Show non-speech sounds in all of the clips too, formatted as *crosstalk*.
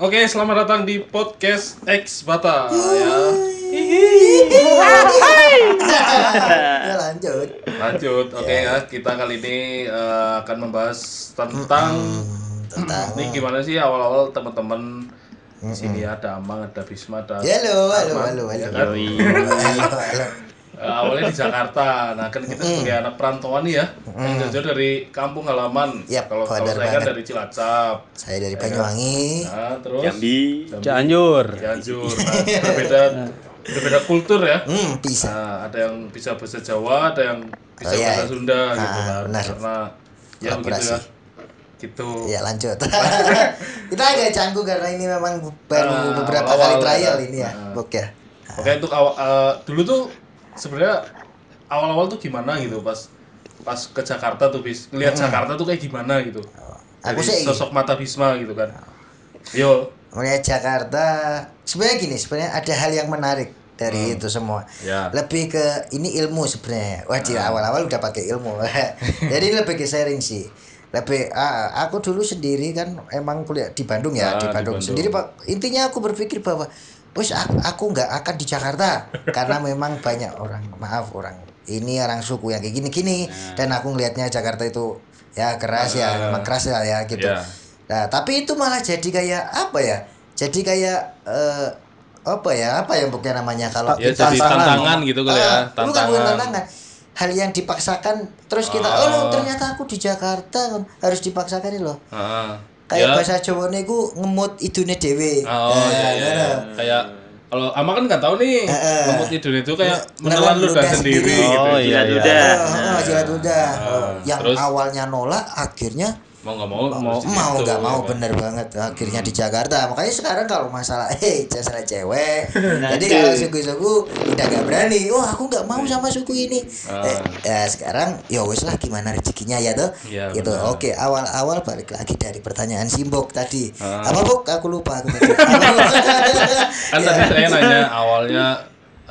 Oke, selamat datang di podcast X Bata ya. ya lanjut Lanjut, oke ya. Kita kali ini eh, akan membahas tentang tentang ini gimana sih awal-awal teman-teman di sini ada Amang, ada Bisma, ada Ya, halo halo halo ya halo kan? halo halo Eh, awalnya di Jakarta. Nah, kan kita sebagai anak perantauan nih ya, yang jauh dari kampung halaman. Yap, kalau saya kan banget. dari Cilacap. saya dari Banyuwangi Nah, terus Jambi. Cianjur. Cianjur. Nah, berbeda berbeda kultur ya. hmm bisa Nah, ada yang bisa bahasa Jawa, ada yang bisa Oh, iya. bahasa Sunda gitu Ah, kan. benar. Karena ya begitu ya. Gitu. ya lanjut *laughs* kita agak canggung karena ini memang baru Ah, beberapa awal-awal kali trial ya. ini ya Ah. Bok ya Oke, untuk awal eh, dulu tuh sebenarnya awal-awal tuh gimana gitu pas pas ke Jakarta tuh bis. Lihat Jakarta tuh kayak gimana gitu. Aku Dari sih- sosok mata Bisma gitu kan. Yo, melihat Jakarta sebenarnya gini sebenarnya ada hal yang menarik dari itu semua. Ya. lebih ke ini ilmu sebenarnya. Wajib awal-awal udah pakai ilmu. *laughs* Jadi lebih ke sharing sih. Lebih ah, aku dulu sendiri kan emang kuliah di Bandung Ah, ya di di Bandung Bandung. sendiri pak. Intinya aku berpikir bahwa wes aku, nggak akan di Jakarta karena *laughs* memang banyak orang maaf orang ini orang suku yang kayak gini-gini dan aku ngelihatnya Jakarta itu ya keras ya emang keras ya, ya gitu Ya. Nah, tapi itu malah jadi kayak apa ya? Jadi kayak eh, apa ya? Apa ya bukan namanya kalau ya jadi tantangan gitu kali ya, Ah, bukan bukan tantangan. tantangan. Hal yang dipaksakan terus kita Oh. oh, ternyata aku di Jakarta harus dipaksakan loh. Heeh. Kayak Ya. bahasa Jawa niku ngemut idune dhewe. Oh, Nah, iya, iya. Kayak kalau Ama kan nggak tahu nih, Eh, ngemut tidur itu kayak Menelan menelan ludah ludah sendiri sendiri. gitu. Oh, iya, Jilat iya. ludah. Oh, oh, jilat udah. Oh, yang terus? awalnya nolak akhirnya Mau nggak mau, mau mau situ, nggak mau ya kan? bener banget akhirnya di Jakarta makanya sekarang kalau masalah *laughs* eh masalah cewek *laughs* jadi kalau suku-suku udah gak berani oh aku nggak mau sama suku ini Ah. eh, ya sekarang ya wes lah gimana rezekinya ya tuh Iya, gitu benar. oke awal-awal balik lagi dari pertanyaan simbok tadi Ah. apa bok aku lupa aku *laughs* kan Ya. tadi saya nanya awalnya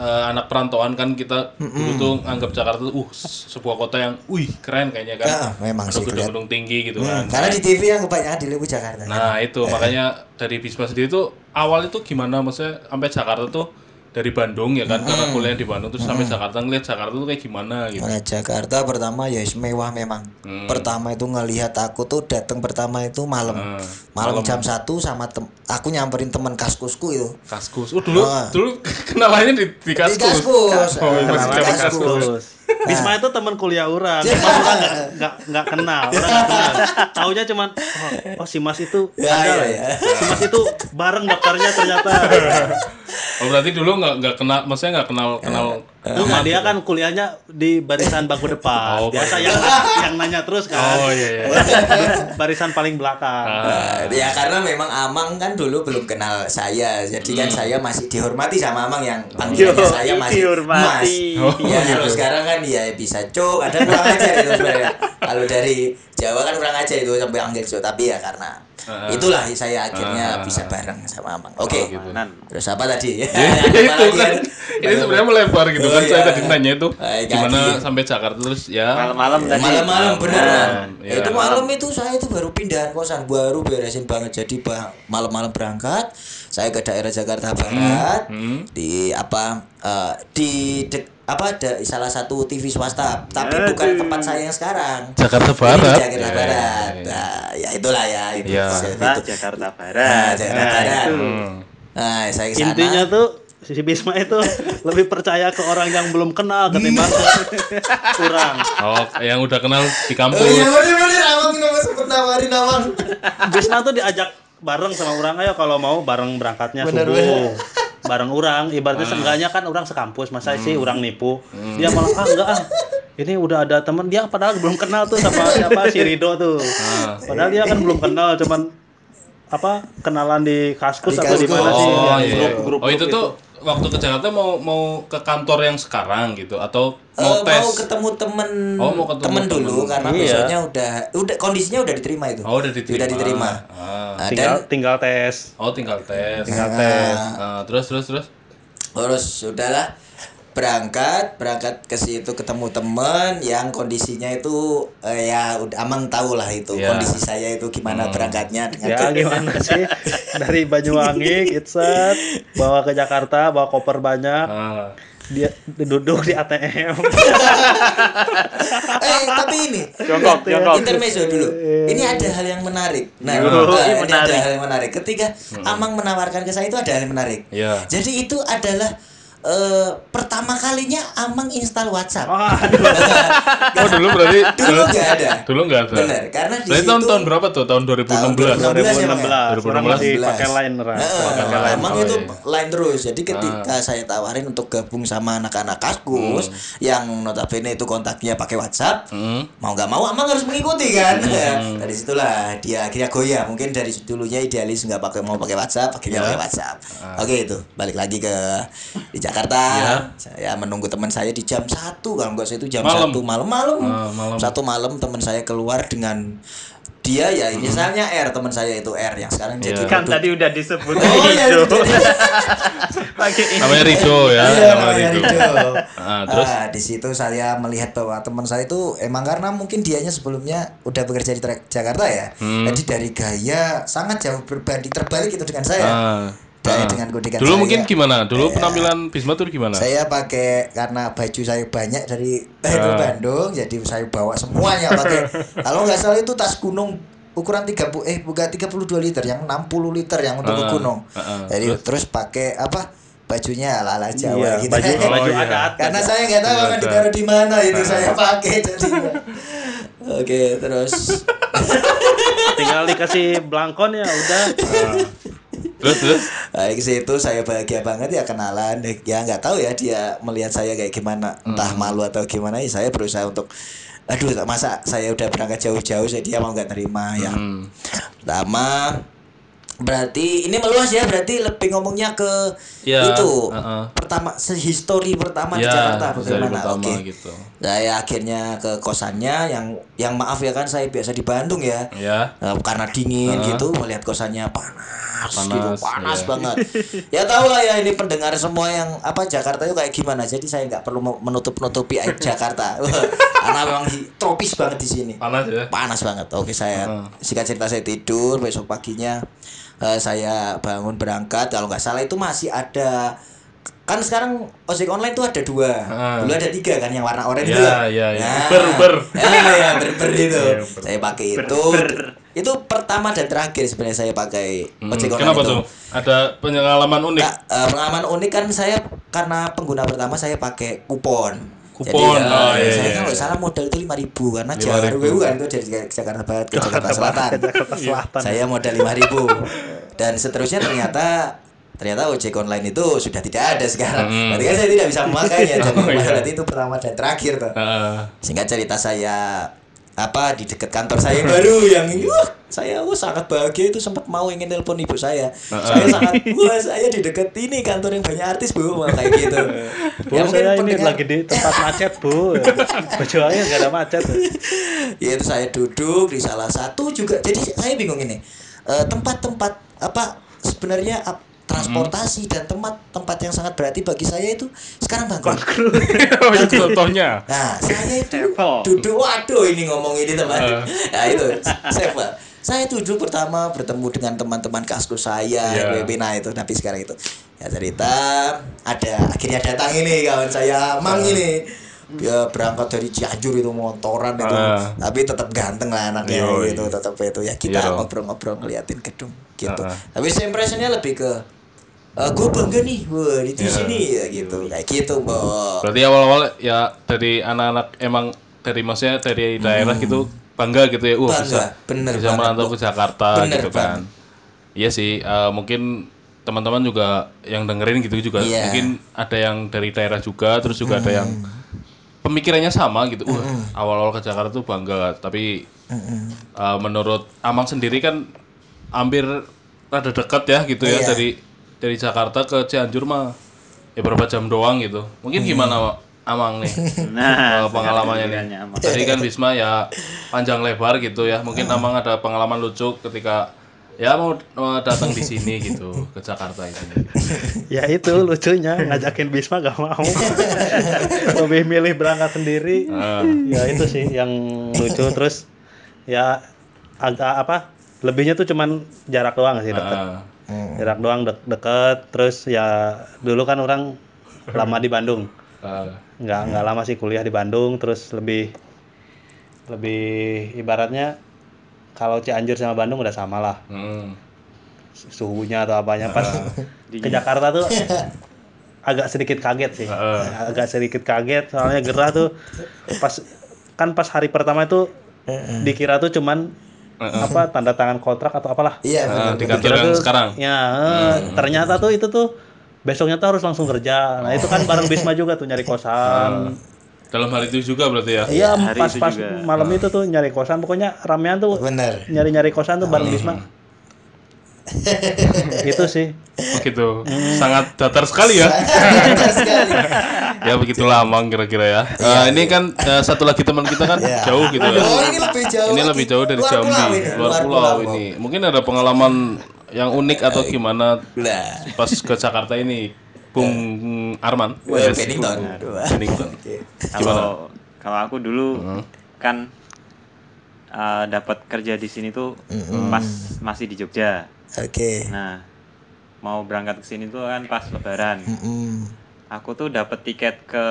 eh, anak perantauan kan kita dulu tuh anggap Jakarta tuh uh sebuah kota yang wih keren kayaknya kan. Ya, memang Ada sih, gedung-gedung tinggi gitu Hmm, kan. karena di TV yang kebanyakan diliput Jakarta. Nah itu makanya dari Bisma sendiri tuh awal itu gimana? Maksudnya sampai Jakarta tuh dari Bandung ya kan karena kuliah di Bandung terus sampai Jakarta ngeliat Jakarta tuh kayak gimana gitu Nah, Jakarta pertama ya mewah memang. Hmm. Pertama itu ngelihat aku tuh datang pertama itu malam. Hmm, malam, jam 1 sama tem aku nyamperin temen kaskusku itu. Kaskus oh dulu Ah. dulu *laughs* kenalannya di, di Di Kaskus kaskus. oh, zaman kaskus. Kaskus Bisma itu teman kuliah orang, cuma *laughs* orang nggak nggak nggak kenal, orang nggak kenal. Taunya cuman oh, oh si Mas itu Ya, ada ya, ya. Si Mas itu bareng daftarnya ternyata. oh berarti dulu nggak nggak kenal maksudnya nggak kenal kenal Enggak, dia kan kuliahnya di barisan bangku depan. Oh, Biasa yang yang nanya terus kan. oh iya iya *laughs* Barisan paling belakang. Ah. ya karena memang Amang kan dulu belum kenal saya. Jadi kan saya masih dihormati sama Amang yang panggilannya Yo, saya masih dihormati. Mas. Oh, ya gitu. kalau sekarang kan ya bisa cok, ada kurang ajar itu sebenarnya. Kalau dari Jawa kan kurang ajar itu sampai panggil cok, tapi ya karena Ah. itulah saya akhirnya bisa bareng sama Amang. Oh, Oke. gitu. Nan. Terus apa tadi? *laughs* Ya, itu kan ini sebenarnya melebar gitu Oh, kan saya iya. tadi nanya itu gimana sampai Jakarta terus ya Malam-malam tadi. Malam-malam kan? iya. Itu malam itu saya itu baru pindahan kosan, baru beresin banget. Jadi malam-malam berangkat, saya ke daerah Jakarta Barat hmm. di apa eh, di dek- apa ada salah satu TV swasta, tapi Aduh. bukan tempat saya yang sekarang. Jakarta Ini Barat di Jakarta Ya, Barat. ya, ya. Nah, ya itulah ya itu. Iya. Saya- Nah, itu. Jakarta Nah, Barat. Jakarta Nah, Barat. itu. Nah, saya ke sana. Intinya tuh si Bisma itu *laughs* lebih percaya ke orang yang belum kenal ketimbang ke *laughs* kurang. oh yang udah kenal di Oh kampus iya bener bener Amang nama sempet nawarin Amang. Bisma tuh diajak bareng sama orang ayo kalau mau bareng berangkatnya Bener, subuh. bener. Bareng orang, ibaratnya seenggaknya kan orang sekampus, masa sih orang nipu. Dia malah ah enggak ah. Ini udah ada temen dia padahal belum kenal tuh sama siapa si Rido tuh. Ah. Padahal dia kan belum kenal cuman apa kenalan di kaskus Di atau di Kaskus. mana sih oh ya, iya grup grup oh itu tuh waktu ke Jakarta mau mau ke kantor yang sekarang gitu atau mau Eh, tes mau ketemu temen Oh, mau ketemu temen temen. dulu karena Iya. besoknya udah udah kondisinya udah diterima itu oh udah diterima udah diterima Ah. Nah, tinggal dan tinggal tes. oh tinggal tes Tinggal Nah. tes. Ah, terus terus terus terus udahlah berangkat berangkat ke situ ketemu temen yang kondisinya itu eh, ya udah amang tahu lah itu Ya. kondisi saya itu gimana berangkatnya. Dengan Ya gimana sih? Dari Banyuwangi Itset bawa ke Jakarta bawa koper banyak. Ah. dia duduk di ATM *laughs* eh tapi ini Jongkok, jongkok. intermezzo dulu. Ini ada hal yang menarik. Nah Yo, nah, ini menarik. ada hal yang menarik. Ketika amang menawarkan ke saya itu ada hal yang menarik. Iya. jadi itu adalah eh, pertama kalinya amang install WhatsApp Wah, Oh dulu berarti dulu nggak ada Dulu nggak ada. Benar, karena di Berarti tahun situ- tahun berapa tuh? Tahun 2016. Tahun 2016 ya, Bang, ya? orang masih 2016. pakai line. Heeh, pakai line emang Oh, itu iya. line terus. Jadi ketika saya tawarin untuk gabung sama anak-anak kaskus yang notabene itu kontaknya pakai WhatsApp, Hmm. mau nggak mau emang harus mengikuti kan. *laughs* dari situlah dia akhirnya goyah. Mungkin dari dulunya idealis nggak pakai mau pakai WhatsApp, akhirnya Ya. pakai WhatsApp. Oke itu balik lagi ke di Jakarta. Ya. Saya menunggu teman saya di jam satu kalau nggak saya itu jam Malam. satu malam-malam. Ah, malam. Satu malam teman saya keluar dengan dia ya misalnya R teman saya itu R yang sekarang jadi Ya. Kan tadi udah disebut Oh, iya, Rido. Rido. *laughs* Pakai. Namanya Rido ya, Iya, namanya Rido. Rido. *laughs* Ah, terus Ah, di situ saya melihat bahwa teman saya itu emang karena mungkin dianya sebelumnya udah bekerja di Jakarta ya. Hmm. Jadi dari gaya sangat jauh berbanding terbalik itu dengan saya. ah, Gaya ah. dengan godekan Dulu saya. mungkin gimana? Dulu Iya. penampilan Bisma tuh gimana? Saya pakai karena baju saya banyak dari dari Ah. Bandung, jadi saya bawa semuanya pakai. *laughs* Kalau nggak salah itu tas gunung ukuran 30 eh bukan 32 liter, yang 60 liter yang untuk ke Ah, gunung. ah, ah. Jadi terus, pakai apa? Bajunya ala-ala Jawa Iya, gitu. baju *laughs* Oh, baju iya. adat. Karena saya nggak tahu Iya, akan ditaruh di mana itu saya pakai jadi. *laughs* Oke, terus tinggal dikasih blankon ya udah. Terus terus? Baik situ saya bahagia banget ya kenalan. Ya nggak tahu ya dia melihat saya kayak gimana entah malu atau gimana ya saya berusaha untuk aduh masa saya udah berangkat jauh-jauh jadi dia mau nggak terima ya? Hmm. pertama berarti ini meluas ya berarti lebih ngomongnya ke Ya, itu. uh-uh. pertama sehistori pertama di Ya, Jakarta dari bagaimana? pertama oke. gitu. Saya akhirnya ke kosannya yang yang maaf ya kan saya biasa di Bandung ya Ya. Eh, karena dingin Heeh. gitu melihat kosannya panas, Panas, gitu panas iya. banget ya tahu lah ya ini pendengar semua yang apa Jakarta itu kayak gimana jadi saya nggak perlu menutup nutupi aib *laughs* Jakarta *laughs* karena memang tropis banget di sini Panas ya. panas banget oke saya Heeh. singkat cerita saya tidur besok paginya eh, saya bangun berangkat kalau nggak salah itu masih ada kan sekarang ojek online tuh ada dua Heeh. dulu ada tiga kan yang warna oranye Ya, itu kan? ya, ya. Nah, Uber, Uber. ya, ya, ber-ber itu Iya, Uber. saya pakai itu itu pertama dan terakhir sebenarnya saya pakai Hmm, ojek online Kenapa itu tuh? Ada pengalaman unik. Nah, eh, pengalaman unik kan saya karena pengguna pertama saya pakai kupon. Kupon, Jadi, eh, oh, iya, saya iya, kan kalau iya. salah modal itu 5000 karena 5.000. Jakarta kan itu dari Jakarta Barat ke Jakarta Selatan. Jakarta Selatan. saya modal 5000 dan seterusnya ternyata ternyata ojek online itu sudah tidak ada sekarang. Hmm. Berarti kan saya tidak bisa memakainya. Jadi *laughs* Oh, iya. berarti itu pertama dan terakhir tuh. Heeh. Sehingga cerita saya apa di dekat kantor saya yang baru *laughs* yang wah, saya oh, sangat bahagia itu sempat mau ingin telepon ibu saya. Saya sangat wah saya di dekat ini kantor yang banyak artis bu Wah, kayak gitu. *laughs* Bu, Ya, mungkin saya ini pendengar- lagi di tempat macet, Bu. Kecuali nggak ada macet. ya itu saya duduk di salah satu juga jadi saya bingung ini Eh, tempat-tempat apa sebenarnya ap- transportasi dan tempat tempat yang sangat berarti bagi saya itu sekarang bangkrut. *laughs* oh itu contohnya. Nah, saya itu duduk, waduh ini ngomong ini teman. Eh. *laughs* Nah itu, saya duduk pertama bertemu dengan teman-teman kaskus saya, Iya. Webina itu, tapi sekarang itu ya cerita ada akhirnya datang ini kawan saya Mang ini dia berangkat dari Cianjur itu motoran itu Ah. tapi tetap ganteng lah anaknya Yoi. gitu tetap itu ya kita Iya. ngobrol-ngobrol ngeliatin gedung gitu Ah. tapi saya impressionnya lebih ke gue bangga nih wah di Iya. sini ya gitu kayak gitu Bo. Berarti awal-awal ya dari anak-anak emang dari maksudnya dari daerah gitu bangga gitu ya. Wah, Bangga, bisa bener bisa merantau ke Jakarta Bener gitu kan. Iya sih, eh, mungkin teman-teman juga yang dengerin gitu juga Iya. mungkin ada yang dari daerah juga terus juga ada yang pemikirannya sama gitu. Wah, awal-awal ke Jakarta tuh bangga, tapi eh, menurut Amang sendiri kan hampir rada dekat ya gitu ya Iya. dari dari Jakarta ke Cianjur mah ya berapa jam doang gitu. Mungkin gimana Amang nih? *laughs* Nah, pengalamannya nih. Amang. Tadi kan Bisma ya panjang lebar gitu ya. Mungkin Amang ada pengalaman lucu ketika ya mau, mau datang di sini gitu ke Jakarta ini. *laughs* Ya itu lucunya ngajakin Bisma gak mau. *laughs* Lebih milih berangkat sendiri. Ah. Ya itu sih yang lucu terus ya agak apa? Lebihnya tuh cuman jarak doang sih deket. Ah. Jarak doang dek- deket terus ya dulu kan orang lama di Bandung. Ah. nggak nggak lama sih kuliah di Bandung terus lebih lebih ibaratnya kalau Cianjur sama Bandung udah sama lah Hmm. suhunya atau apanya pas ke Jakarta tuh *laughs* agak sedikit kaget sih Heeh. agak sedikit kaget soalnya gerah tuh pas kan pas hari pertama itu dikira tuh cuman apa tanda tangan kontrak atau apalah Iya Ah, benar. di kantor yang tuh- sekarang. ya eh, ternyata tuh itu tuh besoknya tuh harus langsung kerja nah itu kan bareng Bisma juga tuh nyari kosan Dalam hal itu juga berarti ya. Iya, hari pas itu pas juga. malam itu tuh nyari kosan, pokoknya ramean tuh Benar. nyari-nyari kosan tuh bareng Bisma. *laughs* itu sih. Begitu. Hmm. Sangat datar sekali ya. Sekali. *laughs* ya begitu lama kira-kira ya. Eh, ini kan eh, satu lagi teman kita kan Iya. jauh gitu ya. Oh ini lebih jauh. Ini lagi. lebih jauh dari Luar Jambi, pulau ini, luar pulau ini. Mungkin ada pengalaman yang unik atau gimana Lah. pas ke Jakarta ini, Bung Arman? Well, Yes, Pennington. Pennington. Kalau kalau aku dulu kan uh, dapat kerja di sini tuh pas masih di Jogja. Oke. Nah, mau berangkat ke sini tuh kan pas lebaran. Mm-mm. Aku tuh dapat tiket ke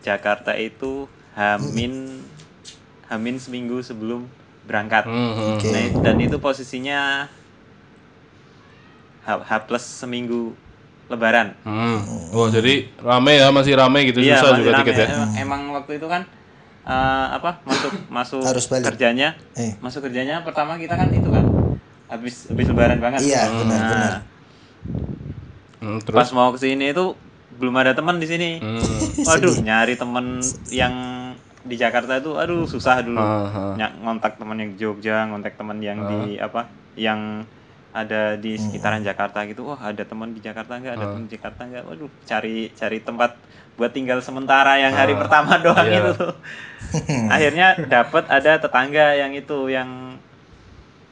Jakarta itu Hamin Hamin seminggu sebelum berangkat. Hmm. Oke. Nah, dan itu posisinya H, H plus seminggu lebaran. Hmm. Oh jadi rame ya masih rame gitu Iya, susah juga rame. tiket ya. Emang, emang waktu itu kan eh, apa masuk masuk Harus balik. kerjanya Eh. masuk kerjanya pertama kita kan itu kan habis habis lebaran banget. Iya benar Nah, benar. Hmm, pas terus. mau ke sini itu belum ada teman di sini. Hmm. *laughs* Waduh, nyari temen yang di Jakarta itu aduh susah dulu. Ah, ah. Ny- ngontak teman yang di Jogja, ngontak teman yang di apa? Yang ada di sekitaran Jakarta gitu. Wah, ada teman di Jakarta enggak? Ada teman di Jakarta enggak? Waduh, cari cari tempat buat tinggal sementara yang hari Ah, pertama doang iya. itu. *laughs* Akhirnya dapat ada tetangga yang itu yang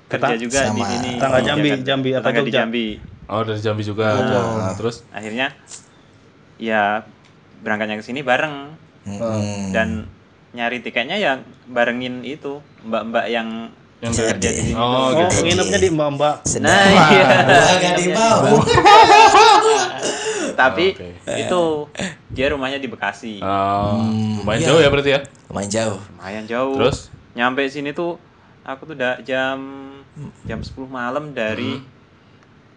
kerja juga di sini. tetangga di Jambi, Jakarta. Jambi apa di? Jambi. Oh dari Jambi juga. ada. Nah, terus. Akhirnya ya berangkatnya ke sini bareng Mm-mm. dan nyari tiketnya ya barengin itu mbak-mbak yang Yang kerja di sini. Oh, Oh, gitu. nginepnya di Mbak Mbak. Nah, iya. Di mau. Tapi Oke. itu dia rumahnya di Bekasi. Ah, lumayan Iya. jauh ya berarti ya. Lumayan jauh. Lumayan jauh. Terus? Nyampe sini tuh aku tuh udah jam jam 10 malam dari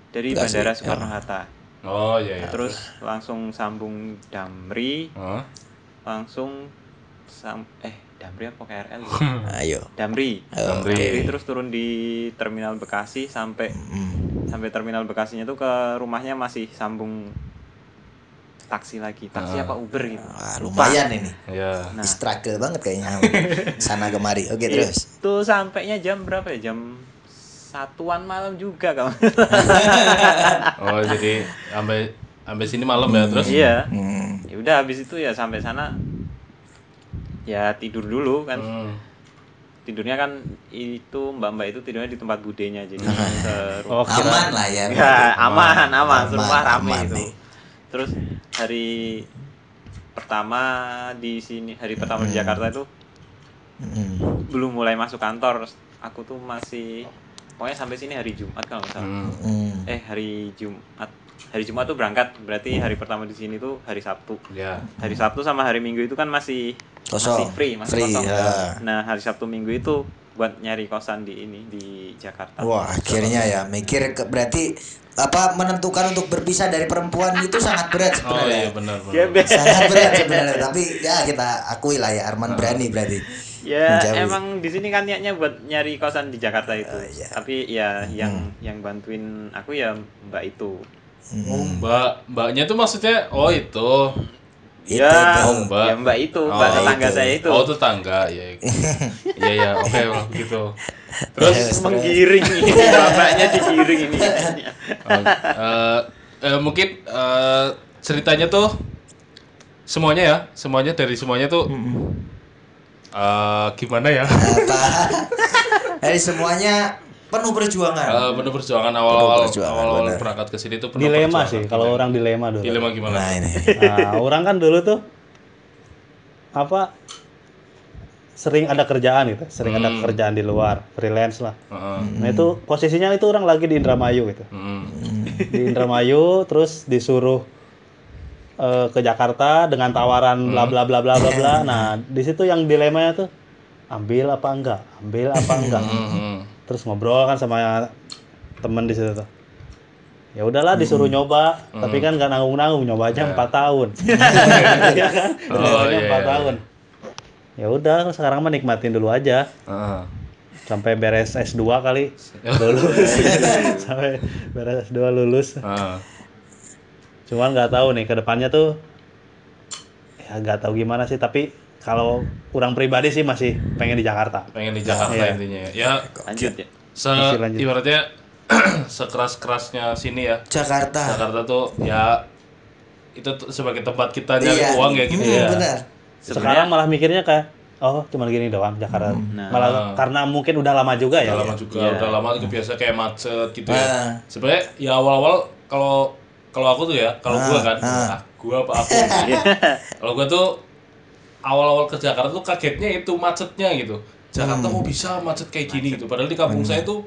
dari Bekasi, Bandara. Soekarno Hatta. Oh iya iya. Terus langsung sambung Damri, Hah? langsung sam eh Damri apa KRL? ya? *laughs* Ayo. Damri. Damri. Damri terus turun di terminal Bekasi sampai Mm. sampai terminal Bekasinya tuh ke rumahnya masih sambung taksi lagi. Taksi Ah. apa Uber gitu. Wah, lumayan ini. Iya. Nah, Struggle banget kayaknya *laughs* sana kemari. Oke terus. itu sampainya jam berapa ya? Jam satuan malam juga kamu. *laughs* Oh jadi sampai sampai sini malam ya terus. iya. Hmm. Ya udah habis itu ya sampai sana ya tidur dulu kan. Hmm. Tidurnya kan itu mbak-mbak itu tidurnya di tempat budenya jadi *laughs* Oh, kira Aman lah ya. Ya, aman, aman, Aman, rumah rame aman itu. nih. Terus hari pertama di sini, hari pertama di Jakarta itu Mm. belum mulai masuk kantor. Aku tuh masih pokoknya sampai sini hari Jumat kalau nggak salah. Hmm. Mm. Eh, hari Jumat. Hari Jumat tuh berangkat, berarti hari pertama di sini tuh hari Sabtu. Ya. Hari Sabtu sama hari Minggu itu kan masih Kosong. masih free, masih Free, kosong. ya. Nah, hari Sabtu Minggu itu buat nyari kosan di ini di Jakarta. Wah akhirnya ya mikir ke, berarti apa menentukan untuk berpisah dari perempuan itu sangat berat Oh sebenarnya. iya benar benar. Gebe. sangat berat sebenarnya tapi ya kita akui lah ya Arman berani berarti Ya Menjauhi. emang di sini kan niatnya buat nyari kosan di Jakarta itu. Oh, iya. Tapi ya yang yang bantuin aku ya Mbak itu. Oh, mbak, mbaknya tuh maksudnya oh itu. Itu ya, tuh. Oh, Mbak. ya Mbak itu, Oh, Mbak tetangga itu. saya itu. Oh, tetangga ya. *laughs* Iya ya, oke kalau gitu. Terus menggiring ini bapaknya digiring ini. eh, eh, eh, mungkin eh, ceritanya tuh semuanya ya, semuanya dari semuanya tuh eh, gimana ya? apa *laughs* dari semuanya penuh perjuangan. Eh, penuh perjuangan awal-awal perjuangan, awal-awal berangkat ke sini tuh penuh dilema perjuangan. sih kalau orang dilema dulu Dilema gimana? Nah ini. Nah, orang kan dulu tuh apa sering ada kerjaan gitu, sering ada Hmm. kerjaan di luar, freelance lah. Heeh. Nah itu posisinya itu orang lagi di Indramayu gitu, Mm. di Indramayu terus disuruh eh, ke Jakarta dengan tawaran bla bla bla bla bla bla. Nah di situ yang dilemanya tuh ambil apa enggak, ambil apa enggak. Terus ngobrol kan sama temen di situ tuh. Ya udahlah disuruh nyoba, tapi kan nggak nanggung-nanggung nyobanya empat tahun. *laughs* Iya kan? Oh, iya, empat iya. tahun. Ya udah, sekarang mah nikmatin dulu aja Heeh. sampai beres S2 kali *laughs* lulus. *laughs* sampai beres S2 lulus. Heeh. Cuman nggak tahu nih ke depannya tuh ya nggak tahu gimana sih, tapi kalau orang pribadi sih masih pengen di Jakarta. Pengen di Jakarta Iya. intinya. Ya, Lanjut ya. se lanjut. ibaratnya *clears throat* sekeras-kerasnya sini ya. Jakarta. Jakarta tuh ya itu tuh sebagai tempat kita nyari Iya. uang ya gitu Hmm, ya. Benar. Sekarang malah mikirnya kayak oh cuma gini doang Jakarta. Nah. Malah karena mungkin udah lama juga ya. Udah lama juga, Iya. udah lama kebiasa kayak macet gitu Ah. ya. Sebenarnya ya awal-awal kalau kalau aku tuh ya, kalau gua kan, ah. ah, gua apa aku. *laughs* kalau gua tuh awal-awal ke Jakarta tuh kagetnya itu macetnya gitu. Jakarta Hmm. mau bisa macet kayak gini gitu. Padahal di kampung saya tuh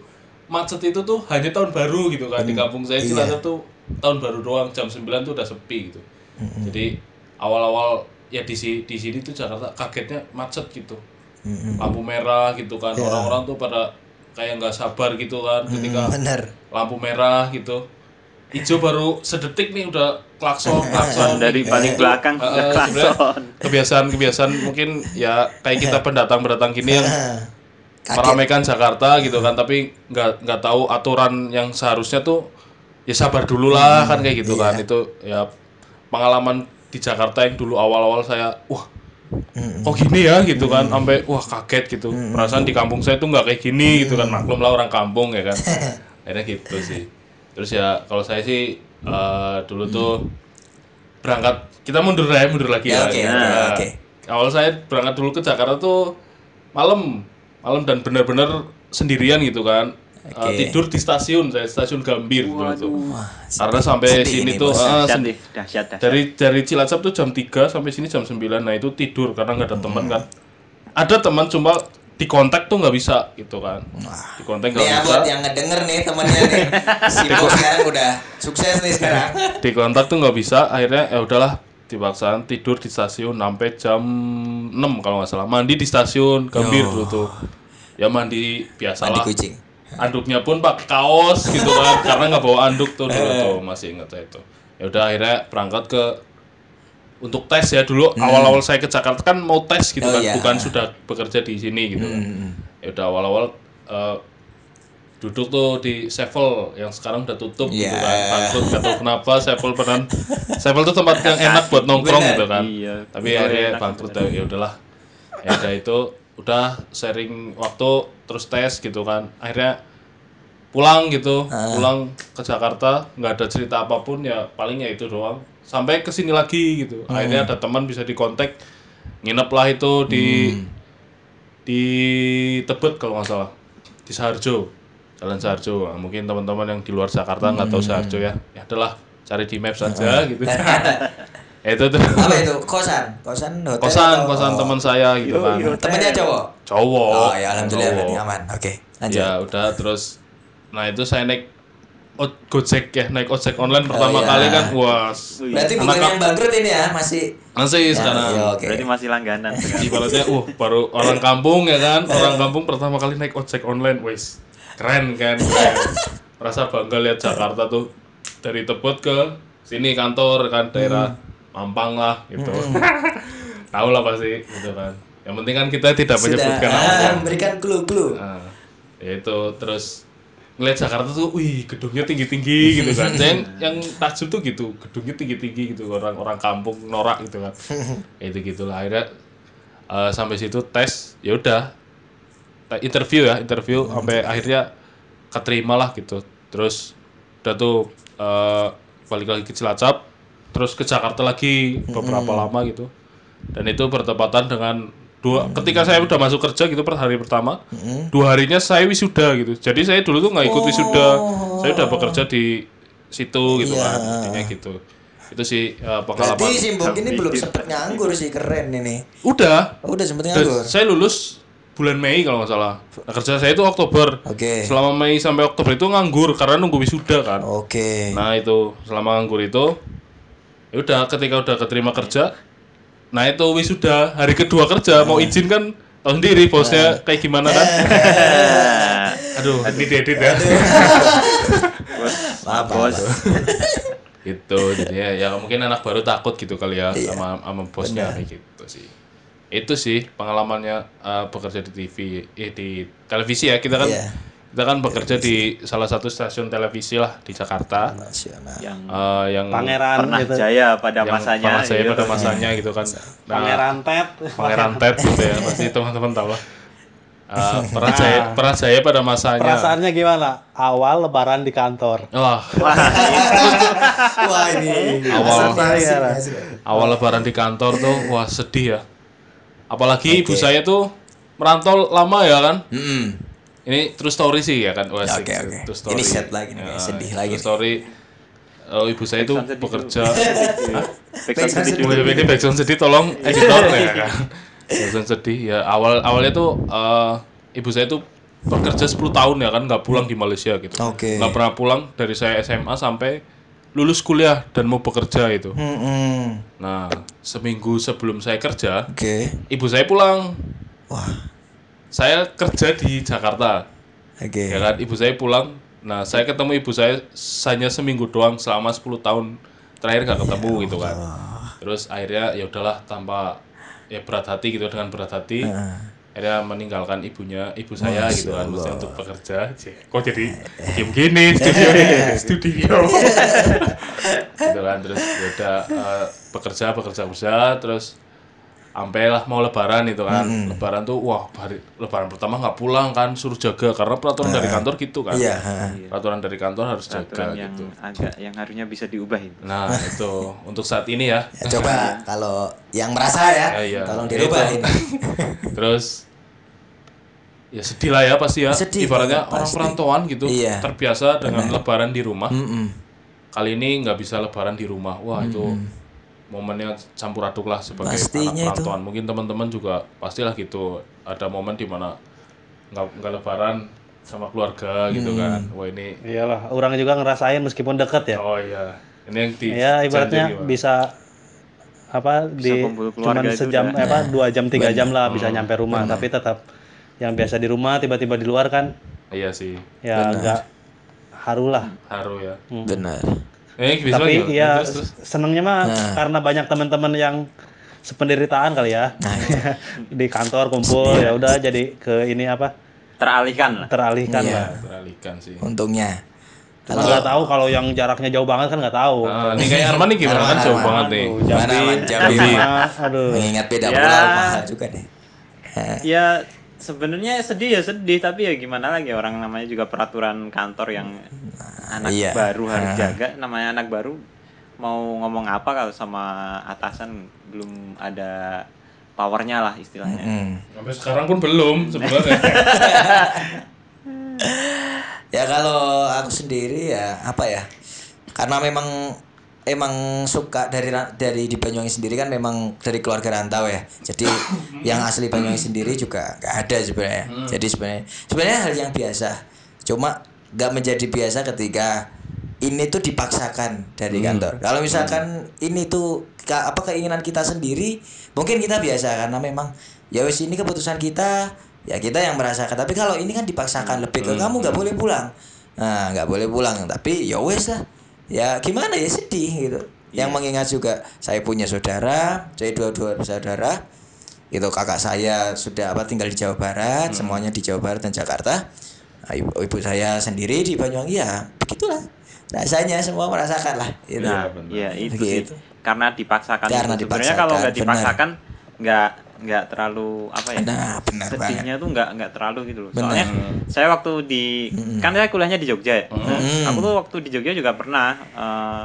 macet itu tuh hanya tahun baru gitu kan. Di kampung saya Iya. Cilacap tuh tahun baru doang jam 9 tuh udah sepi gitu. Hmm. Jadi awal-awal ya di sini di sini tuh Jakarta kagetnya macet gitu. Hmm. Lampu merah gitu kan. Iya. Orang-orang tuh pada kayak nggak sabar gitu kan ketika Hmm, benar. lampu merah gitu. Hijau baru sedetik nih udah klakson *laughs* klakson. Dari paling belakang udah sebenarnya klakson. kebiasaan-kebiasaan mungkin ya kayak kita *laughs* pendatang-pendatang gini yang *laughs* meramaikan Jakarta gitu kan tapi nggak nggak tahu aturan yang seharusnya tuh ya sabar dulu lah kan kayak gitu kan. Itu ya pengalaman di Jakarta yang dulu awal-awal saya wah kok gini ya? gitu kan sampai wah kaget gitu. Perasaan di kampung saya tuh nggak kayak gini gitu kan. Maklum lah orang kampung ya kan. Akhirnya gitu sih terus ya kalau saya sih eh, dulu tuh berangkat kita mundur ya mundur lagi Ya, ya, oke, Ya. oke, oke. awal saya berangkat dulu ke Jakarta tuh malam malam dan benar-benar sendirian gitu kan Eh, Oke. tidur di stasiun saya stasiun Gambir dulu tuh Wah, karena sampai sedih sini ini, tuh eh, Dahsyat dahsyat dahsyat. dari dari Cilacap tuh jam 3 sampai sini jam 9 nah itu tidur karena nggak ada teman kan ada teman cuma di kontak tuh nggak bisa gitu kan. Di kontak nggak ya bisa. buat yang ngedenger nih temennya nih. *laughs* Si sekarang udah sukses nih sekarang. di kontak tuh nggak bisa akhirnya ya udahlah dipaksain tidur di stasiun sampai jam 6 kalau nggak salah. Mandi di stasiun Gambir dulu tuh. Ya mandi Mandi biasalah kucing. anduknya pun pakai kaos gitu kan *laughs* karena nggak bawa anduk tuh dulu tuh masih ingat saya itu ya udah akhirnya berangkat ke untuk tes ya dulu awal-awal saya ke Jakarta kan mau tes gitu Oh, kan iya. bukan sudah bekerja di sini gitu kan. Ya udah awal-awal eh, duduk tuh di Sevel yang sekarang udah tutup gitu Iya. kan bangkrut gak tahu kenapa Sevel pernah Sevel tuh tempat yang *laughs* enak buat nongkrong Bener. gitu kan. Iya. tapi Iya, akhirnya bangkrut ya ya udahlah. Ya udah itu udah sharing waktu terus tes gitu kan. Akhirnya pulang gitu pulang ke Jakarta nggak ada cerita apa pun ya paling ya itu doang sampai ke sini lagi gitu. Akhirnya ada teman bisa dikontak nginep lah itu di di Tebet kalau nggak salah. Di Saharjo Jalan Saharjo Nah, mungkin teman-teman yang di luar Jakarta nggak tahu Saharjo ya. Ya adalah cari di maps aja gitu. Ya *laughs* itu tuh. Apa itu? Kosan, kosan hotel. kosan atau- kosan teman saya gitu kan. Temennya cowok. cowok. Oh ya alhamdulillah cowok. aman. Oke, lanjut. ya udah terus. Nah itu saya naik Gojek ya naik ojek online pertama iya. kali kan wah Berarti bukan yang bangkrut ini ya, masih masih Ya, sekarang iya, oke. Berarti masih langganan. *laughs* ibaratnya uh baru orang kampung ya kan orang kampung pertama kali naik ojek online wes keren kan keren. merasa *laughs* bangga lihat Jakarta tuh dari Tebet ke sini kantor kan daerah Mampang lah gitu *laughs* tahu lah pasti gitu kan yang penting kan kita tidak sudah menyebutkan ah, memberikan clue-clue. Nah, ya itu terus ngeliat Jakarta tuh, wih gedungnya tinggi-tinggi gitu kan. *laughs* Dan yang takjub tuh gitu, gedungnya tinggi-tinggi gitu, orang-orang kampung norak gitu kan. *laughs* Itu gitulah akhirnya eh, sampai situ tes, ya udah Te- interview ya, interview sampai akhirnya keterima lah gitu. Terus udah tuh eh, balik lagi ke Cilacap, terus ke Jakarta lagi beberapa lama gitu. Dan itu bertepatan dengan dua ketika saya udah masuk kerja gitu per hari pertama dua harinya saya wisuda gitu. Jadi saya dulu tuh nggak ikut wisuda. Saya udah bekerja di situ gitu Iya. kan intinya gitu. Itu sih eh, pengalaman. Berarti Simbok ini belum sempet nganggur sih keren ini. udah. Oh, udah sempet Dan nganggur. saya lulus bulan Mei kalau nggak salah. Nah, kerja saya itu Oktober. Oke. selama Mei sampai Oktober itu nganggur karena nunggu wisuda kan. Oke. Nah itu selama nganggur itu, ya udah ketika udah keterima kerja, nah itu wisuda hari kedua kerja mau izin kan tahu sendiri bosnya kayak gimana kan? Aduh, ini diedit ya. bos Maaf, bos gitu, jadi ya, ya mungkin anak baru takut gitu kali ya sama sama bosnya kayak gitu sih. Itu sih pengalamannya eh, bekerja di TV, eh, di televisi ya kita kan. Iya. Kita kan bekerja di salah satu stasiun televisi lah di Jakarta. Nasional. yang Eh, yang Pangeran pernah gitu. jaya pada yang masanya pernah saya gitu. pada masanya gitu kan. Nah, Pangeran Ted. Pangeran Ted gitu ya pasti teman-teman tahu lah. Eh, *laughs* pernah saya pernah saya pada masanya. Perasaannya gimana? Awal lebaran di kantor. Wah, *laughs* Wah, ini. Awal. Awal lebaran di kantor tuh wah sedih ya. Apalagi ibu saya tuh merantau lama ya kan. Mm-mm. Ini true story sih ya kan. Wah, Ya, oke, oke. true story. Ini sad lagi nih, Ya, sedih true lagi nih. story. Oh, ibu saya itu bekerja. Backsound Backsound sedih ini backsound sedih tolong editor ya kan. Backsound sedih ya awal awalnya tuh eh, ibu saya tuh bekerja 10 tahun ya kan nggak pulang di Malaysia gitu. Oke. Nggak pernah pulang dari saya SMA sampai lulus kuliah dan mau bekerja itu. Mm-mm. Nah, seminggu sebelum saya kerja, Oke. ibu saya pulang. Wah. Saya kerja di Jakarta. Oke. Ya kan, ibu saya pulang. Nah, saya ketemu ibu saya hanya seminggu doang selama 10 tahun terakhir gak ketemu gitu kan. Terus akhirnya ya udahlah tanpa ya berat hati gitu dengan berat hati. Akhirnya meninggalkan ibunya, ibu saya gitu kan, maksudnya untuk bekerja. Kok jadi kayak begini *laughs* studio studio. *laughs* gitu kan terus ya udah eh, bekerja bekerja bekerja terus sampai lah mau lebaran itu kan lebaran tuh wah hari lebaran pertama nggak pulang kan suruh jaga karena peraturan dari kantor gitu kan Iya, ha. peraturan dari kantor harus jaga Peraturan yang gitu agak yang harusnya bisa diubah itu. nah itu untuk saat ini ya Ya, coba kalau yang merasa ya, Ya, iya. tolong Ya, dirubah itu. ini. *laughs* terus ya sedih lah ya pasti ya Sedih ibaratnya banget, orang pasti. perantauan gitu Iya. terbiasa dengan lebaran di rumah Mm-mm. kali ini nggak bisa lebaran di rumah wah itu momennya campur aduk lah sebagai Pastinya anak itu. perantauan. Mungkin teman-teman juga pastilah gitu. Ada momen di mana nggak nggak lebaran sama keluarga gitu kan. Wah ini Iyalah, orang juga ngerasain meskipun deket ya. oh iya. Ini yang di Ya ibaratnya bisa apa di keluarga cuman itu sejam eh, apa *laughs* dua jam tiga jam lah bisa nyampe rumah. Tapi tetap yang biasa di rumah tiba-tiba di luar kan iya sih. ya agak haru lah. Haru ya. Benar. Eh bisa tapi lagi, ya terus, terus. senengnya mah karena banyak teman-teman yang sependeritaan kali ya *laughs* di kantor kumpul ya udah jadi ke ini apa Teralihkan lah. teralihkan Iya. lah teralihkan sih Untungnya. Cuma nggak tahu kalau yang jaraknya jauh banget kan nggak tahu Nah, ini kayak Arman nih gimana kan jauh banget nih Jambi? Jambi, Jambi. *laughs* Man. aduh Mengingat beda Ya. pulau mahal juga deh. Ya sebenarnya sedih ya sedih tapi ya gimana lagi orang namanya juga peraturan kantor yang anak iya. baru harus jaga namanya anak baru mau ngomong apa kalau sama atasan belum ada powernya lah istilahnya. Hmm. sampai sekarang pun belum sebenarnya *laughs* Ya kalau aku sendiri ya apa ya? Karena memang emang suka dari dari di Banyuwangi sendiri kan memang dari keluarga rantau ya. Jadi yang asli Banyuwangi sendiri juga nggak ada sebenarnya. Jadi sebenarnya sebenarnya hal yang biasa. Cuma nggak menjadi biasa ketika ini tuh dipaksakan dari kantor. Kalau misalkan ini tuh ka- apa keinginan kita sendiri, mungkin kita biasa karena memang ya wis ini keputusan kita, ya kita yang merasakan. Tapi kalau ini kan dipaksakan lebih ke kamu nggak boleh pulang. Nah, nggak boleh pulang, tapi ya wes lah. Ya gimana ya sedih gitu. Yang mengingat juga saya punya saudara, saya dua-dua bersaudara. Itu kakak saya sudah apa tinggal di Jawa Barat, semuanya di Jawa Barat dan Jakarta. Nah, ibu, ibu saya sendiri di Banyuwangi ya begitulah rasanya semua merasakan lah gitu. Nah, benar. iya itu Begitu. sih. Karena dipaksakan. Karena itu. Sebenarnya kalau nggak dipaksakan, dipaksakan nggak nggak terlalu apa ya? Nah, benar banget. sedihnya tuh nggak nggak terlalu gitu loh. Benar. Soalnya saya waktu di kan saya kuliahnya di Jogja ya. Nah, Mm. Aku tuh waktu di Jogja juga pernah eh,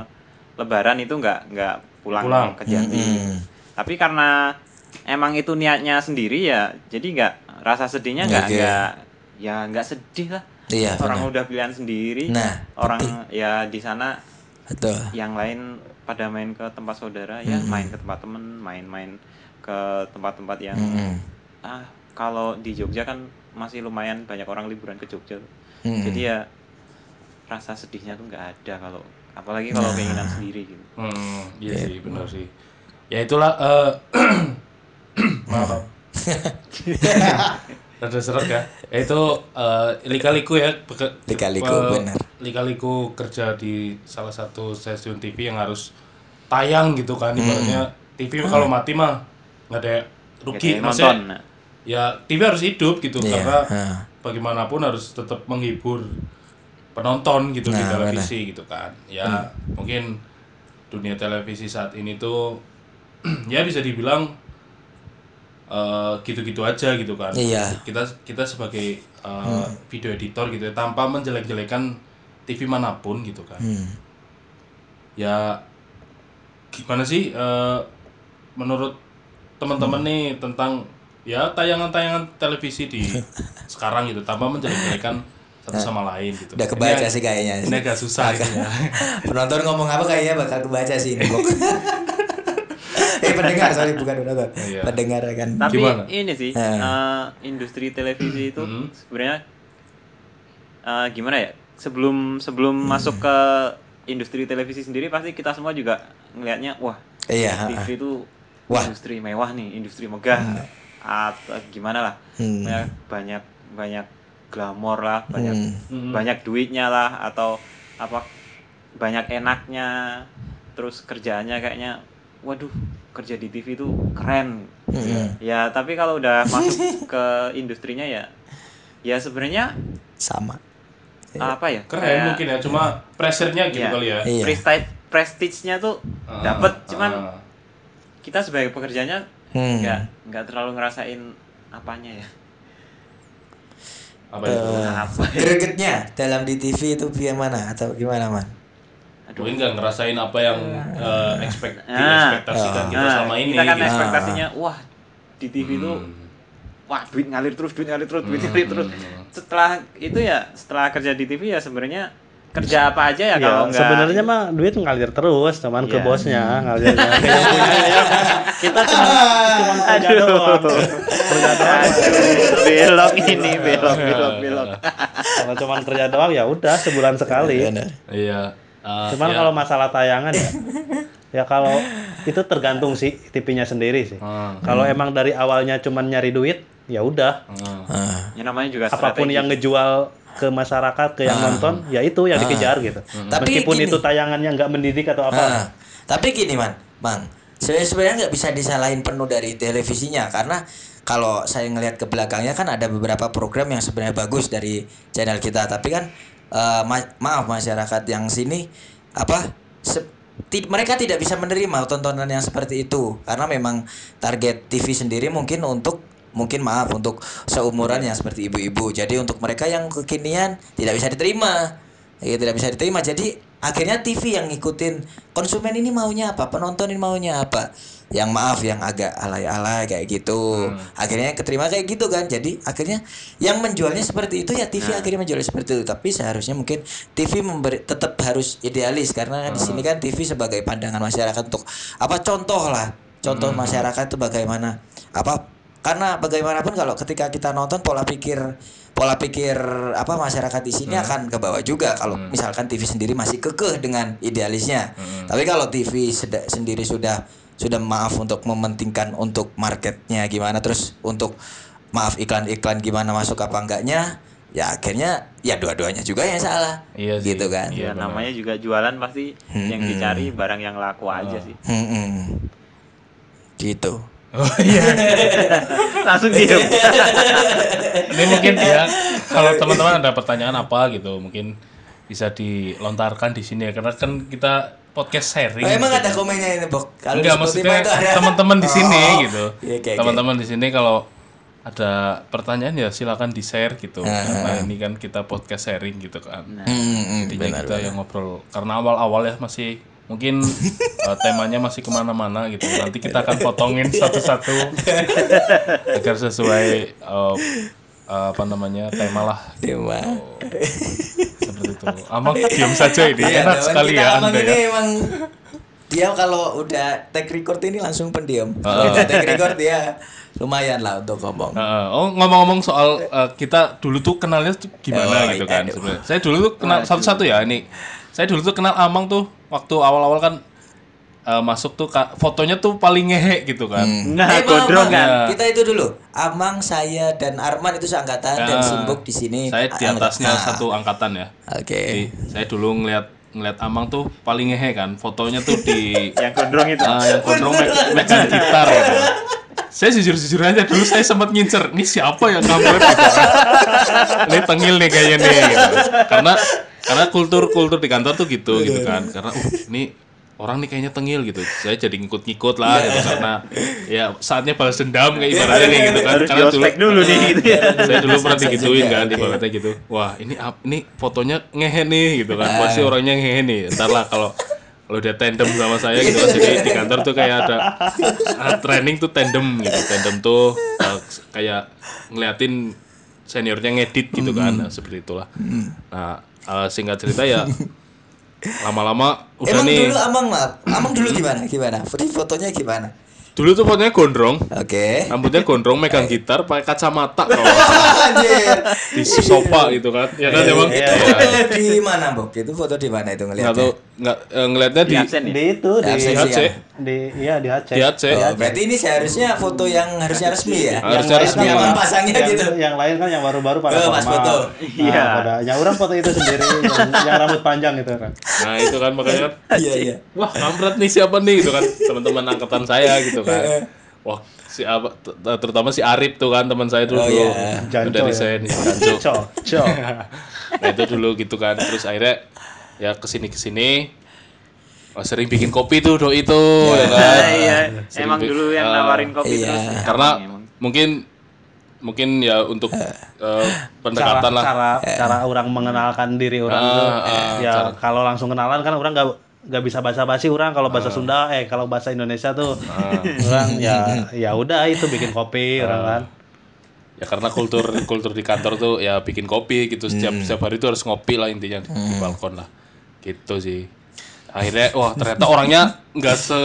Lebaran itu nggak nggak pulang, Pulang. ke Jambi. Mm-mm. Tapi karena emang itu niatnya sendiri ya jadi nggak rasa sedihnya nggak Oke. nggak ya nggak sedih lah Iya, orang benar. udah pilihan sendiri Nah, orang ya di sana Betul. yang lain pada main ke tempat saudara ya main ke tempat temen main-main ke tempat-tempat yang Mm-mm. ah kalau di Jogja kan masih lumayan banyak orang liburan ke Jogja Mm-mm. jadi ya rasa sedihnya tuh nggak ada kalau apalagi kalau Nah. keinginan sendiri gitu Hmm, iya sih, benar sih. Ya itulah eh *clears throat* maaf. *laughs* Rada seret ya. Ya Itu eh, lika-liku ya. beke- Lika-liku, eh, benar. Lika-liku kerja di salah satu stasiun TV yang harus tayang gitu kan. Ibaratnya TV kalau mati mah nggak ada Nggak rugi. ada Maksudnya, nonton nah. ya TV harus hidup gitu Iya, karena ha. bagaimanapun harus tetap menghibur penonton gitu di Nah, televisi gitu kan ya mungkin dunia televisi saat ini tuh *clears throat* ya bisa dibilang eh, gitu-gitu aja gitu kan Iya. kita kita sebagai eh, video editor gitu ya, tanpa menjelek-jelekan TV mana pun gitu kan Hmm. ya gimana sih eh, menurut teman-teman Hmm. nih tentang ya tayangan-tayangan televisi di *laughs* sekarang gitu tanpa menjelek-jelekan satu sama lain gitu. Udah kebaca Ini- sih kayaknya. Ini agak susah gitu ya. *laughs* Penonton ngomong apa kayaknya bakal kebaca sih ini. *laughs* Eh pendengar sorry bukan penonton. Iya. Pendengar kan. tapi Gimana? ini sih Eh. eh, industri televisi itu Hmm. sebenarnya eh, gimana ya sebelum sebelum Hmm. masuk ke industri televisi sendiri pasti kita semua juga ngelihatnya wah Iya, TV itu Wah. industri mewah nih industri megah atau gimana lah Hmm. banyak banyak banyak glamor lah banyak Hmm. banyak duitnya lah atau apa banyak enaknya terus kerjaannya kayaknya waduh kerja di TV itu keren Hmm. ya tapi kalau udah masuk ke industrinya ya ya sebenarnya Sama. apa ya Keren kayak mungkin ya, cuma pressure-nya gitu Iya. kali ya. Iya. prestige prestige-nya tuh Ah, dapat cuman kita sebagai pekerjanya Hmm. nggak nggak terlalu ngerasain apanya ya apa itu? Eh, apa ya? gregetnya dalam di TV itu gimana atau gimana man? Mungkin nggak ngerasain apa yang eh, expect, Ah. diekspektasikan kita Nah, selama ini. kita kan gitu. ekspektasinya wah di TV itu Hmm. wah duit ngalir terus duit ngalir terus duit ngalir terus setelah itu ya setelah kerja di TV ya sebenarnya kerja apa aja ya Ya, kalau enggak sebenarnya mah duit ngalir terus, cuman ke Iya. bosnya ngalirnya. Ke yang punya ya. Kita cuma cuma kerja doang. Kerja doang. Aduh, belok ini belok belok belok Kalau cuma kerja doang ya udah sebulan sekali. Benar. Iya. Ah, Cuman ya. kalau masalah tayangan ya, ya kalau itu tergantung sih TV-nya sendiri sih. Ah, Kalau emang dari awalnya cuman nyari duit, ya udah. ah. Ah. ya namanya juga Apa pun strategi. yang ngejual ke masyarakat, ke yang nonton, ya itu yang dikejar gitu. Tapi Meskipun gini. itu tayangannya nggak mendidik atau apa. Ah, tapi gini man, bang, sebenarnya nggak bisa disalahin penuh dari televisinya karena kalau saya ngelihat ke belakangnya kan ada beberapa program yang sebenarnya bagus dari channel kita, tapi kan eh, ma- maaf masyarakat yang sini apa ti- mereka tidak bisa menerima tontonan yang seperti itu. Karena memang target TV sendiri mungkin untuk mungkin maaf untuk seumuran yang seperti ibu-ibu. Jadi untuk mereka yang kekinian tidak bisa diterima. Ya, tidak bisa diterima. Jadi akhirnya TV yang ngikutin konsumen ini maunya apa, penonton ini maunya apa. Yang maaf yang agak alay-alay kayak gitu. Akhirnya keterima kayak gitu kan. Jadi akhirnya yang menjualnya seperti itu ya TV akhirnya menjualnya seperti itu. Tapi seharusnya mungkin TV memberi tetap harus idealis karena di sini kan TV sebagai pandangan masyarakat untuk apa contoh lah. Contoh masyarakat itu bagaimana apa karena bagaimanapun kalau ketika kita nonton pola pikir pola pikir apa masyarakat di sini akan ke bawah juga kalau misalkan TV sendiri masih kekeh dengan idealisnya. Tapi kalau TV seda- sendiri sudah sudah maaf untuk mementingkan untuk marketnya gimana terus untuk maaf iklan-iklan gimana masuk apa enggaknya ya akhirnya ya dua-duanya juga yang salah Iya sih. gitu kan Iya. ya namanya juga jualan pasti yang Hmm. dicari barang yang laku aja sih Hmm-mm. gitu Oh iya. *laughs* langsung diem *laughs* Ini mungkin ya kalau teman-teman ada pertanyaan apa gitu mungkin bisa dilontarkan di sini ya karena kan kita podcast sharing. Oh, emang gitu. ada komennya ini Bok kalau Enggak maksudnya teman-teman di sini Oh. gitu. Iya, oke, oke. Teman-teman di sini kalau ada pertanyaan ya silakan di share gitu. Karena ini kan kita podcast sharing gitu kan. Intinya benar, kita benar. yang ngobrol karena awal-awal ya masih mungkin eh, temanya masih ke mana-mana gitu. Nanti kita akan potongin satu-satu agar sesuai eh, eh, apa namanya tema lah Tema. seperti itu. Amang diam saja ini Iya, enak sekali ya anda ya. emang dia kalau udah take record ini langsung pendiam. Kalau udah take record dia lumayan lah untuk ngomong. Heeh. oh ngomong-ngomong soal eh, kita dulu tuh kenalnya tuh gimana Oh, gitu iya, kan sebenarnya. Saya dulu tuh kenal satu-satu ya ini. Saya dulu tuh kenal Amang tuh waktu awal-awal kan eh, masuk tuh ka- fotonya tuh paling ngehe gitu kan. Nah, Eh, gondrong kan. Ya. Kita itu dulu. Amang, saya dan Arman itu seangkatan dan Ya. Simbok di sini. Saya di angkatan. atasnya Nah, satu angkatan ya. Oke. Jadi saya dulu ngeliat ngeliat Amang tuh paling ngehe kan. Fotonya tuh di *laughs* Yang gondrong itu. Ah, yang gondrong me- megang gitar gitu. Saya jujur-jujur aja dulu saya sempat ngincer, ini siapa yang gambar gitu. *laughs* Ini tengil nih kayaknya nih gitu. Karena karena kultur-kultur di kantor tuh gitu gitu kan. Karena uh, ini orang nih kayaknya tengil gitu. Saya jadi ngikut-ngikut lah gitu. karena ya saatnya balas dendam kayak ibaratnya nih gitu kan. Harus Karena dulu dulu nih gitu ya. *laughs* saya dulu pernah digituin kan ibaratnya gitu. Wah ini ini fotonya ngehe nih gitu kan. Pasti orangnya ngehe nih. Ntar lah kalau kalau dia tandem sama saya gitu kan. Jadi di kantor tuh kayak ada training tuh tandem gitu. Tandem tuh eh, kayak ngeliatin seniornya ngedit gitu kan. Nah, seperti itulah. Nah eh, singkat cerita ya *laughs* lama-lama udah Emang nih dulu Amang maaf. Amang dulu gimana? Gimana? Foto fotonya gimana? Dulu tuh fotonya gondrong Oke. rambutnya gondrong megang gitar pakai kacamata *laughs* kalau. Anjir. di sofa gitu kan ya kan emang Itu Iya. foto di mana, Bok? Itu foto di mana itu nggak ngeliatnya? tahu nggak eh, ngelihatnya Di di itu di Absen di HC di iya di HC. di HC Oh, berarti ini seharusnya foto yang harusnya resmi ya? Harusnya Yang resmi kan- Pasangnya yang, gitu. Yang lain kan yang baru-baru pada Oh, pas formal. foto. Iya. Nah, pada yang orang foto itu sendiri *laughs* yang, yang rambut panjang gitu kan. nah itu kan makanya kan Iya, iya. wah kampret nih siapa nih gitu kan teman-teman angkatan saya gitu kan wah si apa terutama si Arif tuh kan teman saya dulu Oh, dulu iya. Janco dari ya. saya nih Janco Cok, cok. *laughs* nah itu dulu gitu kan terus akhirnya ya ke sini ke sini oh, sering bikin kopi tuh doi itu ya kan Nah, iya. Sering Emang dulu yang ah, nawarin kopi Iya. terus. ya, karena emang. mungkin mungkin ya untuk cara, pendekatan lah cara cara orang mengenalkan diri orang Ah, tuh ah, ya cara- kalau langsung kenalan kan orang nggak nggak bisa bahasa basi orang kalau bahasa Sunda eh kalau bahasa Indonesia tuh orang ya *laughs* ya udah itu bikin kopi orang kan. Ya karena kultur kultur di kantor tuh ya bikin kopi gitu. Setiap Hmm. setiap hari tuh harus ngopi lah intinya di, di balkon lah. Gitu sih. Akhirnya wah ternyata orangnya nggak se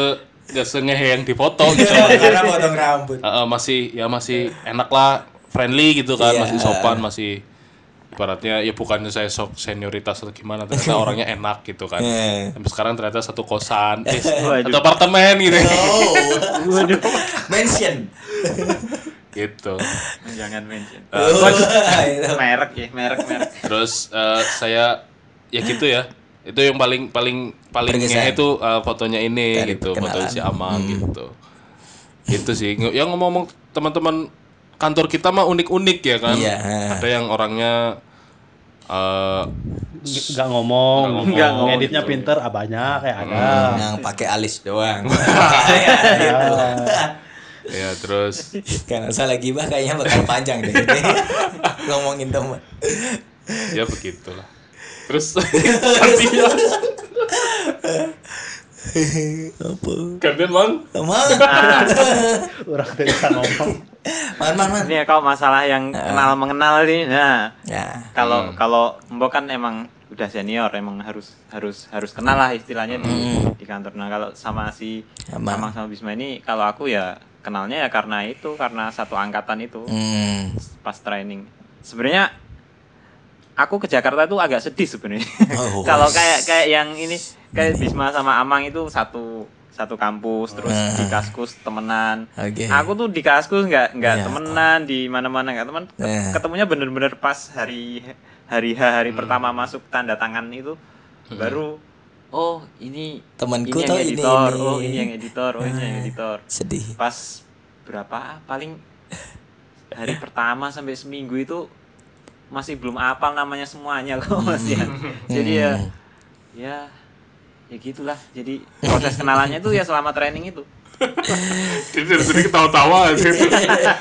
nggak sengehe yang di foto *laughs* gitu Karena potong rambut. Eh, eh, masih ya masih enak lah friendly gitu kan Iya. masih sopan masih ibaratnya ya bukannya saya sok senioritas atau gimana ternyata orangnya enak gitu kan Iya. sampai sekarang ternyata satu kosan *laughs* eh, satu apartemen gitu Oh. Mention. gitu Jangan mention. Oh, itu. *laughs* merek ya, merek merek. Terus eh, saya ya gitu ya. Itu yang paling paling paling Berkesan. ngehe itu eh, fotonya ini Dari gitu, foto si Amang gitu. Gitu sih. Ng- Yang ngomong-ngomong teman-teman kantor kita mah unik-unik ya kan. Iya. Ada yang orangnya eh G- nggak ngomong, Nggak ngomong. ngeditnya pinter ah banyak kayak ada Yang pakai alis doang. *laughs* ya *laughs* terus Karena salah gibah kayaknya bakal panjang deh. *laughs* Ngomongin teman. ya begitulah. Terus Apa? gantian Mang. Teman. orang bisa ngomong Man, man, man. Ini ya kalau masalah yang kenal mengenal nih, nah Ya. kalau kalau Mbok kan emang udah senior, emang harus harus harus kenal lah istilahnya di, di kantor. Nah kalau sama si Amang. Amang sama Bisma ini, kalau aku ya kenalnya ya karena itu, karena satu angkatan itu Hmm. pas training. Sebenarnya aku ke Jakarta tuh agak sedih sebenarnya. *laughs* Oh, *laughs* Kalau kayak kayak yang ini kayak Bisma sama Amang itu satu satu kampus terus Ah. di kaskus temenan. Oke. Aku tuh di kaskus nggak nggak Iya. temenan di mana-mana nggak teman. Eh. Ketemunya bener-bener pas hari hari H hari pertama masuk tanda tangan itu baru oh ini Temanku ini tuh yang ini, editor, ini. oh ini yang editor, oh ini yang editor. Sedih. Pas berapa paling *laughs* hari pertama sampai seminggu itu masih belum apal namanya semuanya kok Mas ya. Jadi ya ya ya gitulah. Jadi proses kenalannya itu ya selama training itu. *laughs* Jadi dari sini ketawa-tawa gitu.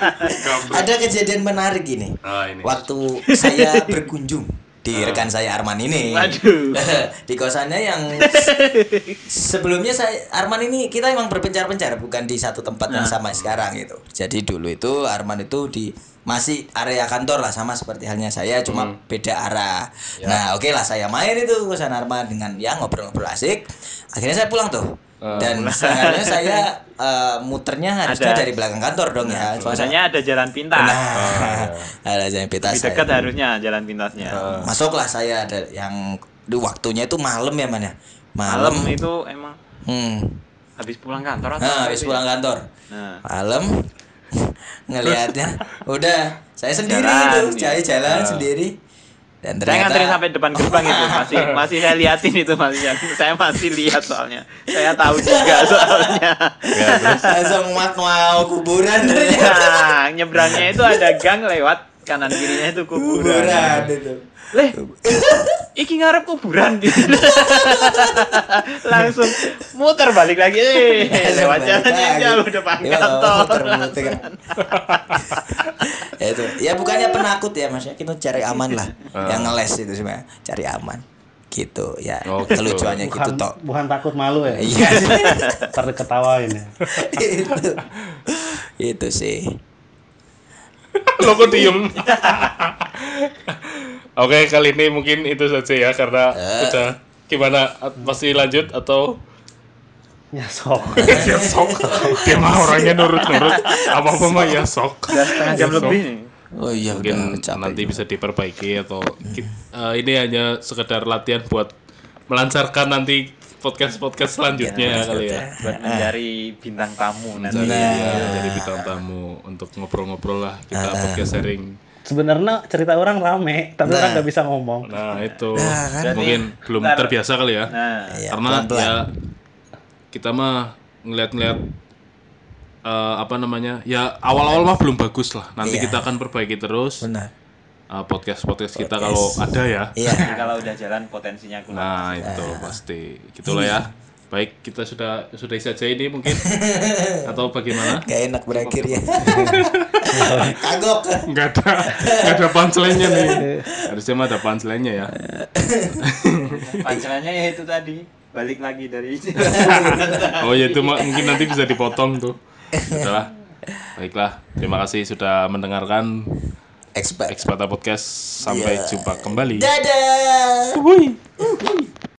*laughs* Ada kejadian menarik ini. Ah ini. Waktu saya berkunjung di rekan saya Arman ini. Waduh. *laughs* di kosannya yang sebelumnya saya Arman ini kita emang berpencar-pencar bukan di satu tempat yang Nah. sama sekarang gitu. Jadi dulu itu Arman itu di masih area kantor lah sama seperti halnya saya cuma Hmm. beda arah. Ya. Nah, oke lah saya main itu ke kosan Arman dengan ya ngobrol-ngobrol asik. Akhirnya saya pulang tuh. Ah. Dan sebenarnya saya *laughs* eh, muternya harusnya Ada. dari belakang kantor dong ya. Soalnya- Biasanya ada jalan pintas. Nah, *laughs* ada jalan pintas. Lebih saya. dekat harusnya jalan pintasnya. Masuklah saya ada yang di waktunya itu malam ya man ya. Malam Malam. itu emang Hmm. habis pulang kantor atau Nah, habis ya? pulang kantor. Nah, Malam *laughs* ngelihatnya udah saya sendiri Jalan, itu, saya ya. jalan sendiri. Dan saya ternyata nganterin sampai depan gerbang itu masih *laughs* masih saya liatin itu masih saya masih lihat soalnya saya tahu juga *laughs* soalnya Ya, terus langsung mau kuburan ternyata. nah nyebrangnya itu ada gang lewat kanan kirinya itu kuburan, Kuburan itu. Leh iki ngarep kuburan? Gitu *laughs* langsung muter balik lagi. Eh lewat jalan yang jauh depan kantor muter-muter kan. ya itu. Ya bukannya *laughs* penakut ya mas ya kita cari aman lah. Ah. yang ngeles itu sebenarnya cari aman. Gitu ya. Oh, gitu. kelucuannya gitu bukan toh. bukan takut malu ya? Iya. *laughs* Ntar diketawain ya? Itu itu sih. Lo kok diem oke kali ini mungkin itu saja ya karena Eh. udah gimana? Masih lanjut atau? Ya sok *laughs* ya sok dia mah orangnya nurut-nurut. Apa apa mah ya sok udah setengah jam Ya, lebih nih. Oh iya mungkin udah nanti juga. bisa diperbaiki atau eh, ini hanya sekedar latihan buat melancarkan nanti podcast podcast selanjutnya kali ya. buat mencari bintang tamu nanti. Jadi Nah. ya, jadi bintang tamu untuk ngobrol-ngobrol lah. Kita podcast sharing sebenarnya cerita orang rame tapi Nah. orang nggak bisa ngomong. Nah itu. Nah, kan. mungkin belum Ntar- terbiasa kali ya. Nah. Iya, karena pelan-pelan. ya kita mah ngeliat-ngeliat eh, apa namanya ya awal-awal mah belum bagus lah. Nanti Iya. kita akan perbaiki terus benar. podcast podcast kita kalau ada ya. Iya. Jadi kalau udah jalan potensinya keluar nah itu pasti. Gitulah ya baik kita sudah sudah saja ini mungkin. *laughs* Atau bagaimana? Gak enak berakhir ya. *laughs* Kagok. Nggak ada nggak ada punchline-nya nih. Harusnya mah ada punchline-nya ya. *laughs* Pancelannya ya itu tadi. Balik lagi dari oh ya itu mungkin nanti bisa dipotong tuh. Udahlah. baiklah. Terima kasih sudah mendengarkan expert Expata Podcast. Sampai Iya. jumpa kembali. Dadah. Wuih.